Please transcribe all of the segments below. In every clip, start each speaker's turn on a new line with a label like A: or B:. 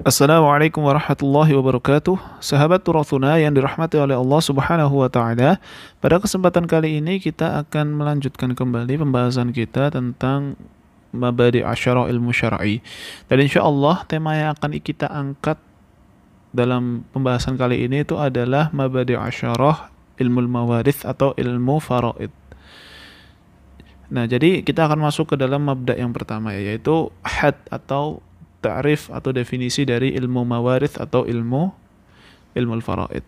A: Assalamualaikum warahmatullahi wabarakatuh. Sahabat Turathuna yang dirahmati oleh Allah subhanahu wa ta'ala Pada kesempatan kali ini kita akan melanjutkan kembali pembahasan kita tentang Mabadi asyara ilmu syar'i Dan insya Allah tema yang akan kita angkat dalam pembahasan kali ini itu adalah Mabadi asyara ilmu mawarith atau ilmu faraid. Nah jadi kita akan masuk ke dalam mabda yang pertama ya, yaitu had atau ta'rif atau definisi dari ilmu mawarith atau ilmu ilmu faraid.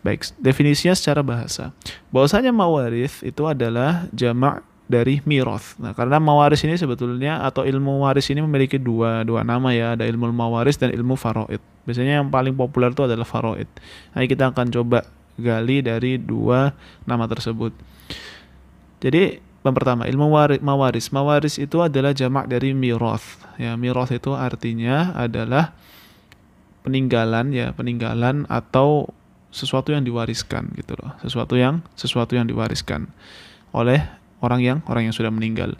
A: Baik, definisinya secara bahasa. Bahwasanya mawarith itu adalah jamak dari miroth. Nah, karena mawaris ini sebetulnya atau ilmu waris ini memiliki dua dua nama ya, ada ilmu mawaris dan ilmu faraid. Biasanya yang paling populer itu adalah faraid. Nah, kita akan coba gali dari dua nama tersebut. Jadi yang pertama, ilmu waris, mawaris. Mawaris itu adalah jamak dari miroth. Ya, miroth itu artinya adalah peninggalan ya, peninggalan atau sesuatu yang diwariskan gitu loh. Sesuatu yang sesuatu yang diwariskan oleh orang yang orang yang sudah meninggal.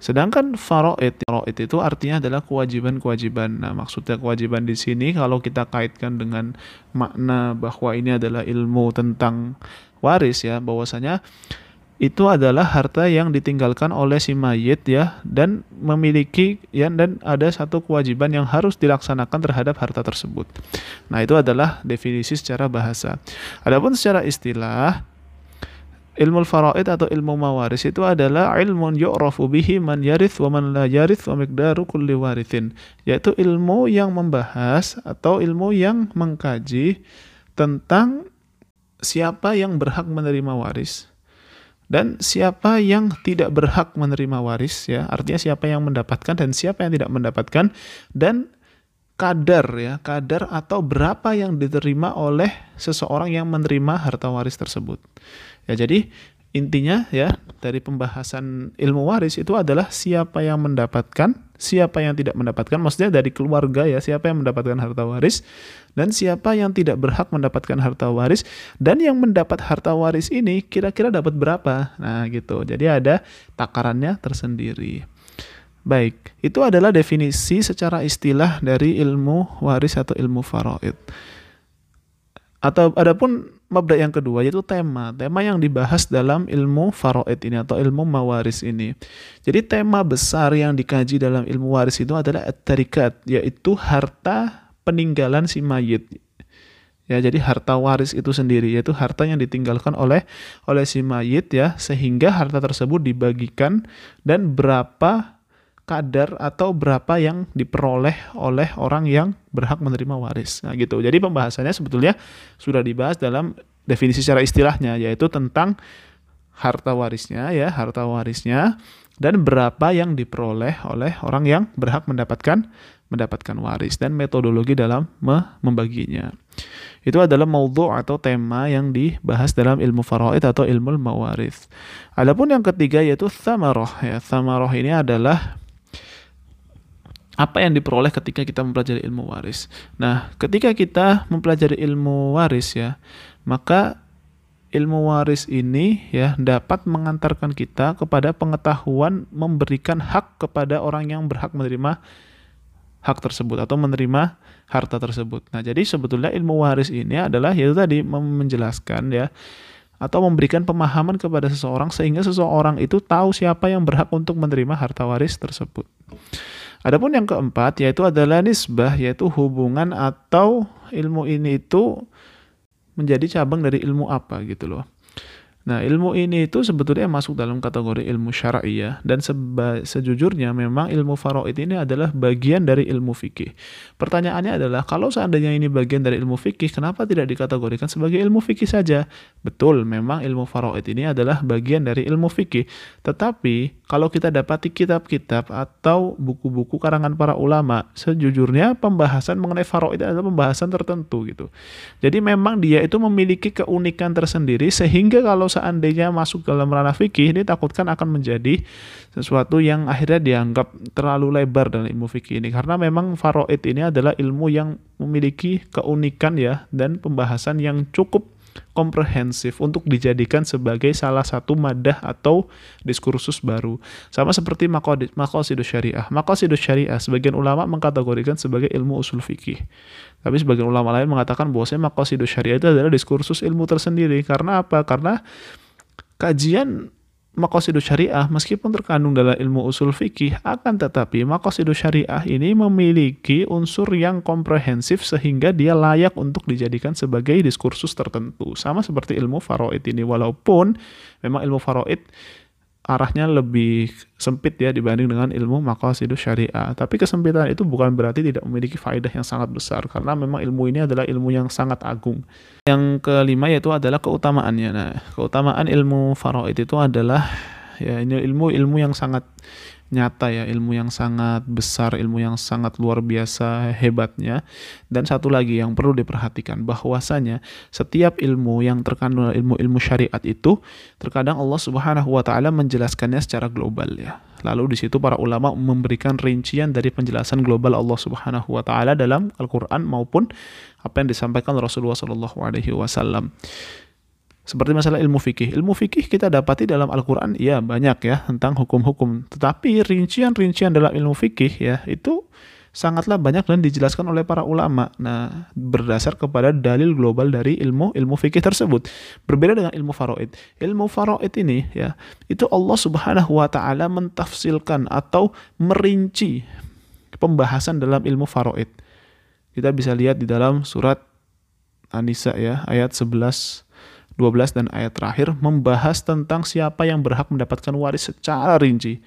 A: Sedangkan faraid, faraid itu artinya adalah kewajiban-kewajiban. Nah, maksudnya kewajiban di sini kalau kita kaitkan dengan makna bahwa ini adalah ilmu tentang waris ya, bahwasanya itu adalah harta yang ditinggalkan oleh si mayit ya dan memiliki ya dan ada satu kewajiban yang harus dilaksanakan terhadap harta tersebut. Nah, itu adalah definisi secara bahasa. Adapun secara istilah ilmu faraid atau ilmu mawaris itu adalah ilmu yu'rafu bihi man yarith wa man la yarith wa miqdaru kulli warithin yaitu ilmu yang membahas atau ilmu yang mengkaji tentang siapa yang berhak menerima waris dan siapa yang tidak berhak menerima waris ya, artinya siapa yang mendapatkan dan siapa yang tidak mendapatkan dan kadar ya, kadar atau berapa yang diterima oleh seseorang yang menerima harta waris tersebut. Ya, jadi intinya ya dari pembahasan ilmu waris itu adalah siapa yang mendapatkan, siapa yang tidak mendapatkan, maksudnya dari keluarga ya, siapa yang mendapatkan harta waris dan siapa yang tidak berhak mendapatkan harta waris dan yang mendapat harta waris ini kira-kira dapat berapa. Nah, gitu. Jadi ada takarannya tersendiri. Baik, itu adalah definisi secara istilah dari ilmu waris atau ilmu faraid. Atau adapun mabda yang kedua yaitu tema, tema yang dibahas dalam ilmu faraid ini atau ilmu mawaris ini. Jadi tema besar yang dikaji dalam ilmu waris itu adalah at-tarikat, yaitu harta peninggalan si mayit. Ya, jadi harta waris itu sendiri yaitu harta yang ditinggalkan oleh oleh si mayit ya, sehingga harta tersebut dibagikan dan berapa kadar atau berapa yang diperoleh oleh orang yang berhak menerima waris. Nah, gitu. Jadi pembahasannya sebetulnya sudah dibahas dalam definisi secara istilahnya yaitu tentang harta warisnya ya, harta warisnya dan berapa yang diperoleh oleh orang yang berhak mendapatkan mendapatkan waris dan metodologi dalam membaginya. Itu adalah maudhu atau tema yang dibahas dalam ilmu faraid atau ilmu mawaris. Adapun yang ketiga yaitu thamarah ya. Thamarah ini adalah apa yang diperoleh ketika kita mempelajari ilmu waris. Nah, ketika kita mempelajari ilmu waris ya, maka ilmu waris ini ya dapat mengantarkan kita kepada pengetahuan memberikan hak kepada orang yang berhak menerima hak tersebut atau menerima harta tersebut. Nah, jadi sebetulnya ilmu waris ini adalah yaitu tadi menjelaskan ya atau memberikan pemahaman kepada seseorang sehingga seseorang itu tahu siapa yang berhak untuk menerima harta waris tersebut. Adapun yang keempat yaitu adalah nisbah yaitu hubungan atau ilmu ini itu menjadi cabang dari ilmu apa gitu loh. Nah, ilmu ini itu sebetulnya masuk dalam kategori ilmu syar'i ya. Dan seba, sejujurnya memang ilmu faraid ini adalah bagian dari ilmu fikih. Pertanyaannya adalah kalau seandainya ini bagian dari ilmu fikih, kenapa tidak dikategorikan sebagai ilmu fikih saja? Betul, memang ilmu faraid ini adalah bagian dari ilmu fikih. Tetapi kalau kita dapati kitab-kitab atau buku-buku karangan para ulama, sejujurnya pembahasan mengenai faraid adalah pembahasan tertentu gitu. Jadi memang dia itu memiliki keunikan tersendiri sehingga kalau seandainya masuk dalam ranah fikih ini takutkan akan menjadi sesuatu yang akhirnya dianggap terlalu lebar dalam ilmu fikih ini. Karena memang faraid ini adalah ilmu yang memiliki keunikan ya dan pembahasan yang cukup komprehensif untuk dijadikan sebagai salah satu madah atau diskursus baru. Sama seperti maqasidus syariah. Maqasidus syariah sebagian ulama mengkategorikan sebagai ilmu usul fikih. Tapi sebagian ulama lain mengatakan bahwasanya maqasidus syariah itu adalah diskursus ilmu tersendiri. Karena apa? Karena kajian Makosidus syariah meskipun terkandung dalam ilmu usul fikih akan tetapi makosidus syariah ini memiliki unsur yang komprehensif sehingga dia layak untuk dijadikan sebagai diskursus tertentu. Sama seperti ilmu faraid ini walaupun memang ilmu faraid arahnya lebih sempit ya dibanding dengan ilmu maqasidus syariah. Tapi kesempitan itu bukan berarti tidak memiliki faedah yang sangat besar karena memang ilmu ini adalah ilmu yang sangat agung. Yang kelima yaitu adalah keutamaannya. Nah, keutamaan ilmu faraid itu adalah ya ini ilmu-ilmu yang sangat nyata ya ilmu yang sangat besar ilmu yang sangat luar biasa hebatnya. Dan satu lagi yang perlu diperhatikan bahwasanya setiap ilmu yang terkandung ilmu-ilmu syariat itu terkadang Allah Subhanahu wa taala menjelaskannya secara global ya. Lalu di situ para ulama memberikan rincian dari penjelasan global Allah Subhanahu wa taala dalam Al-Qur'an maupun apa yang disampaikan Rasulullah wasallam seperti masalah ilmu fikih. Ilmu fikih kita dapati dalam Al-Quran, ya banyak ya tentang hukum-hukum. Tetapi rincian-rincian dalam ilmu fikih ya itu sangatlah banyak dan dijelaskan oleh para ulama. Nah, berdasar kepada dalil global dari ilmu ilmu fikih tersebut. Berbeda dengan ilmu faraid. Ilmu faraid ini ya, itu Allah Subhanahu wa taala mentafsilkan atau merinci pembahasan dalam ilmu faraid. Kita bisa lihat di dalam surat An-Nisa ya, ayat 11 12 dan ayat terakhir membahas tentang siapa yang berhak mendapatkan waris secara rinci.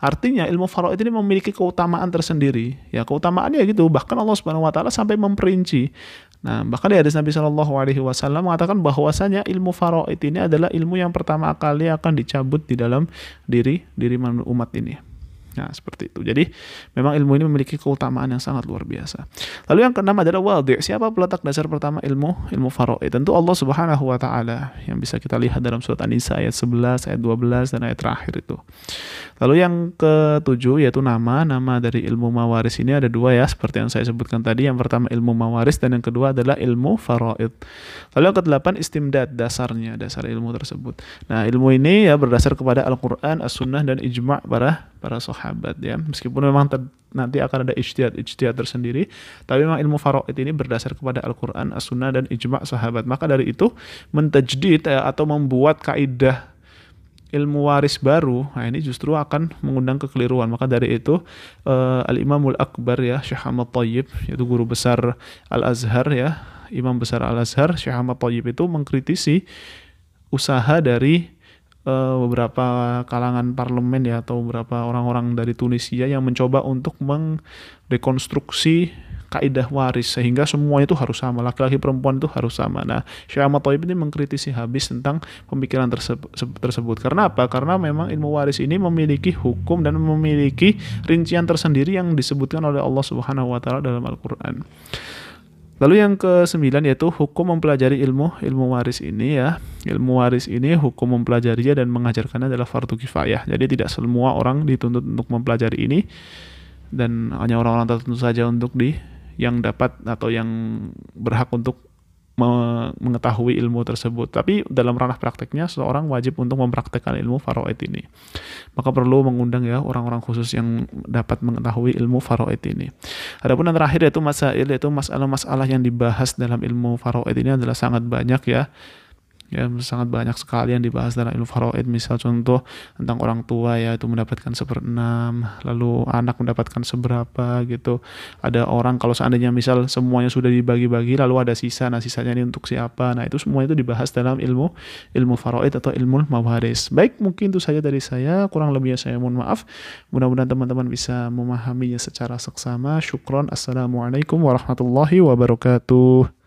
A: Artinya ilmu faraid ini memiliki keutamaan tersendiri. Ya, keutamaannya gitu. Bahkan Allah Subhanahu wa taala sampai memperinci. Nah, bahkan di hadis Nabi Shallallahu alaihi wasallam mengatakan bahwasanya ilmu faraid ini adalah ilmu yang pertama kali akan dicabut di dalam diri diri umat ini. Nah, seperti itu. Jadi, memang ilmu ini memiliki keutamaan yang sangat luar biasa. Lalu yang keenam adalah wadi'. Siapa peletak dasar pertama ilmu? Ilmu faraid. Tentu Allah Subhanahu wa taala yang bisa kita lihat dalam surat An-Nisa ayat 11, ayat 12 dan ayat terakhir itu. Lalu yang ketujuh yaitu nama. Nama dari ilmu mawaris ini ada dua ya, seperti yang saya sebutkan tadi. Yang pertama ilmu mawaris dan yang kedua adalah ilmu faraid. Lalu yang kedelapan istimdad, dasarnya, dasar ilmu tersebut. Nah, ilmu ini ya berdasar kepada Al-Qur'an, As-Sunnah dan ijma' para para sahabat ya. Meskipun memang nanti akan ada ijtihad ijtihad tersendiri tapi memang ilmu faraid ini berdasar kepada Al-Qur'an As-Sunnah dan ijma' sahabat. Maka dari itu mentajdid ya, atau membuat kaidah ilmu waris baru nah ini justru akan mengundang kekeliruan. Maka dari itu uh, Al Imamul Akbar ya Syekh Ahmad Thayyib yaitu guru besar Al Azhar ya Imam besar Al Azhar Syekh Ahmad Thayyib itu mengkritisi usaha dari uh, beberapa kalangan parlemen ya atau beberapa orang-orang dari Tunisia yang mencoba untuk mengrekonstruksi kaidah waris sehingga semua itu harus sama laki-laki perempuan itu harus sama. Nah Syekh Ahmad Taib ini mengkritisi habis tentang pemikiran tersebut, tersebut. Karena apa? Karena memang ilmu waris ini memiliki hukum dan memiliki rincian tersendiri yang disebutkan oleh Allah Subhanahu wa taala dalam Al-Qur'an Lalu yang ke sembilan yaitu hukum mempelajari ilmu ilmu waris ini ya. Ilmu waris ini hukum mempelajarinya dan mengajarkannya adalah fardu kifayah. Jadi tidak semua orang dituntut untuk mempelajari ini dan hanya orang-orang tertentu saja untuk di yang dapat atau yang berhak untuk mengetahui ilmu tersebut. Tapi dalam ranah prakteknya seorang wajib untuk mempraktekkan ilmu faraid ini. Maka perlu mengundang ya orang-orang khusus yang dapat mengetahui ilmu faraid ini. Adapun yang terakhir yaitu masail yaitu masalah-masalah yang dibahas dalam ilmu faraid ini adalah sangat banyak ya ya sangat banyak sekali yang dibahas dalam ilmu faraid misal contoh tentang orang tua ya itu mendapatkan seperenam lalu anak mendapatkan seberapa gitu. Ada orang kalau seandainya misal semuanya sudah dibagi-bagi lalu ada sisa nah sisanya ini untuk siapa nah itu semua itu dibahas dalam ilmu ilmu faraid atau ilmu mawaris. Baik mungkin itu saja dari saya. Kurang lebihnya saya mohon maaf. Mudah-mudahan teman-teman bisa memahaminya secara seksama. Syukron. Assalamualaikum warahmatullahi wabarakatuh